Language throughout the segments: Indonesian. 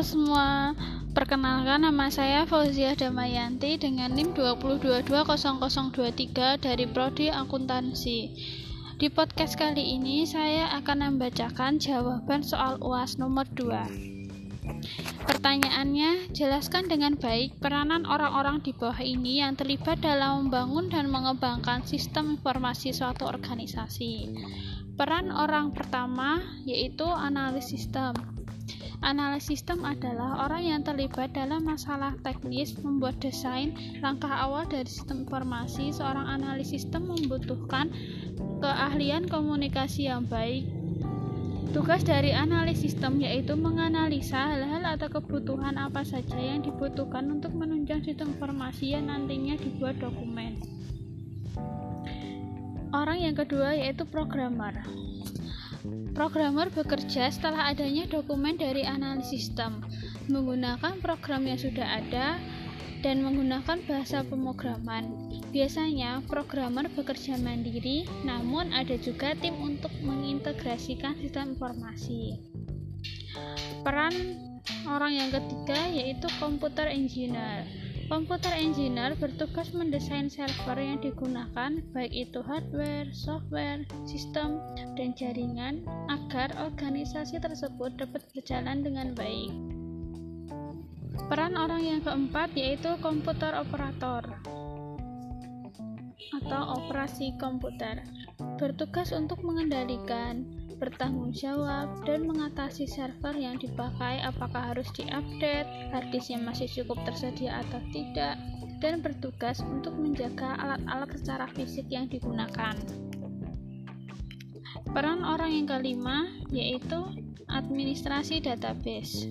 Semua, perkenalkan nama saya Fauzia Damayanti dengan NIM 2220023 dari Prodi Akuntansi. Di podcast kali ini saya akan membacakan jawaban soal UAS nomor 2. Pertanyaannya, jelaskan dengan baik peranan orang-orang di bawah ini yang terlibat dalam membangun dan mengembangkan sistem informasi suatu organisasi. Peran orang pertama yaitu analis sistem. Analis sistem adalah orang yang terlibat dalam masalah teknis membuat desain. Langkah awal dari sistem informasi, seorang analis sistem membutuhkan keahlian komunikasi yang baik. Tugas dari analis sistem yaitu menganalisa hal-hal atau kebutuhan apa saja yang dibutuhkan untuk menunjang sistem informasi yang nantinya dibuat dokumen. Orang yang kedua yaitu programmer. Programmer bekerja setelah adanya dokumen dari analisis sistem, menggunakan program yang sudah ada dan menggunakan bahasa pemrograman. Biasanya, programmer bekerja mandiri, namun ada juga tim untuk mengintegrasikan sistem informasi. Peran orang yang ketiga yaitu komputer engineer. Komputer engineer bertugas mendesain server yang digunakan, baik itu hardware, software, sistem, dan jaringan, agar organisasi tersebut dapat berjalan dengan baik. Peran orang yang keempat yaitu komputer operator atau operasi komputer, bertugas untuk mengendalikan, bertanggung jawab, dan mengatasi server yang dipakai apakah harus diupdate, harddisknya masih cukup tersedia atau tidak, dan bertugas untuk menjaga alat-alat secara fisik yang digunakan. Peran orang yang kelima yaitu administrasi database.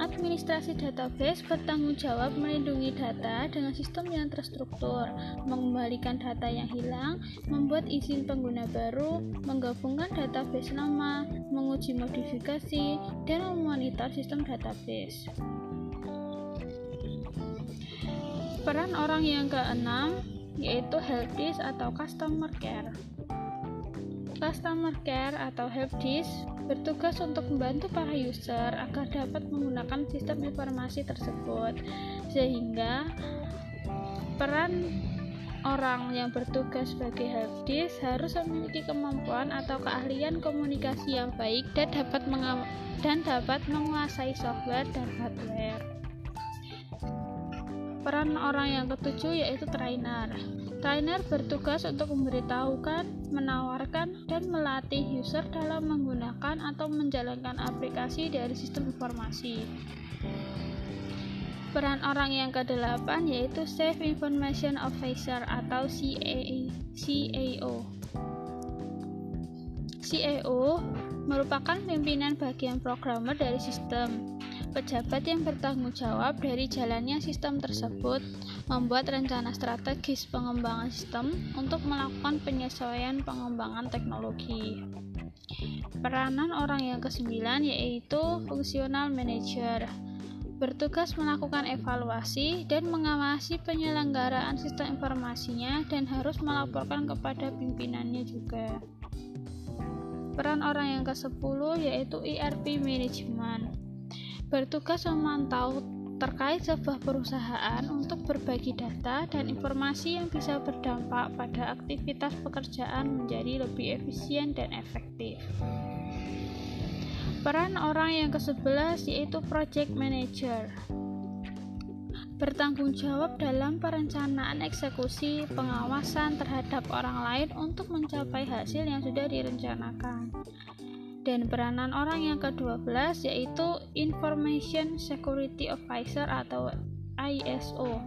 Administrasi database bertanggung jawab melindungi data dengan sistem yang terstruktur, mengembalikan data yang hilang, membuat izin pengguna baru, menggabungkan database lama, menguji modifikasi, dan memonitor sistem database. Peran orang yang keenam yaitu helpdesk atau customer care. Customer care atau helpdesk bertugas untuk membantu para user agar dapat menggunakan sistem informasi tersebut sehingga peran orang yang bertugas sebagai helpdesk harus memiliki kemampuan atau keahlian komunikasi yang baik dan dapat dan dapat menguasai software dan hardware. Peran orang yang ketujuh yaitu trainer. Trainer bertugas untuk memberitahukan, menawarkan, dan melatih user dalam menggunakan atau menjalankan aplikasi dari sistem informasi. Peran orang yang kedelapan yaitu Chief Information Officer atau CAO. CAO merupakan pimpinan bagian programmer dari sistem. Pejabat yang bertanggung jawab dari jalannya sistem tersebut membuat rencana strategis pengembangan sistem untuk melakukan penyesuaian pengembangan teknologi. Peranan orang yang kesembilan yaitu fungsional manager bertugas melakukan evaluasi dan mengawasi penyelenggaraan sistem informasinya dan harus melaporkan kepada pimpinannya juga. Peran orang yang ke-10 yaitu ERP management bertugas memantau terkait sebuah perusahaan untuk berbagi data dan informasi yang bisa berdampak pada aktivitas pekerjaan menjadi lebih efisien dan efektif. Peran orang yang ke-11 yaitu project manager. Bertanggung jawab dalam perencanaan eksekusi pengawasan terhadap orang lain untuk mencapai hasil yang sudah direncanakan dan peranan orang yang ke-12 yaitu Information Security Officer atau ISO.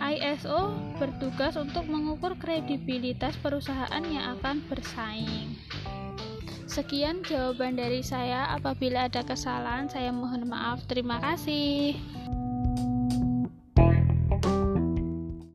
ISO bertugas untuk mengukur kredibilitas perusahaan yang akan bersaing. Sekian jawaban dari saya. Apabila ada kesalahan, saya mohon maaf. Terima kasih.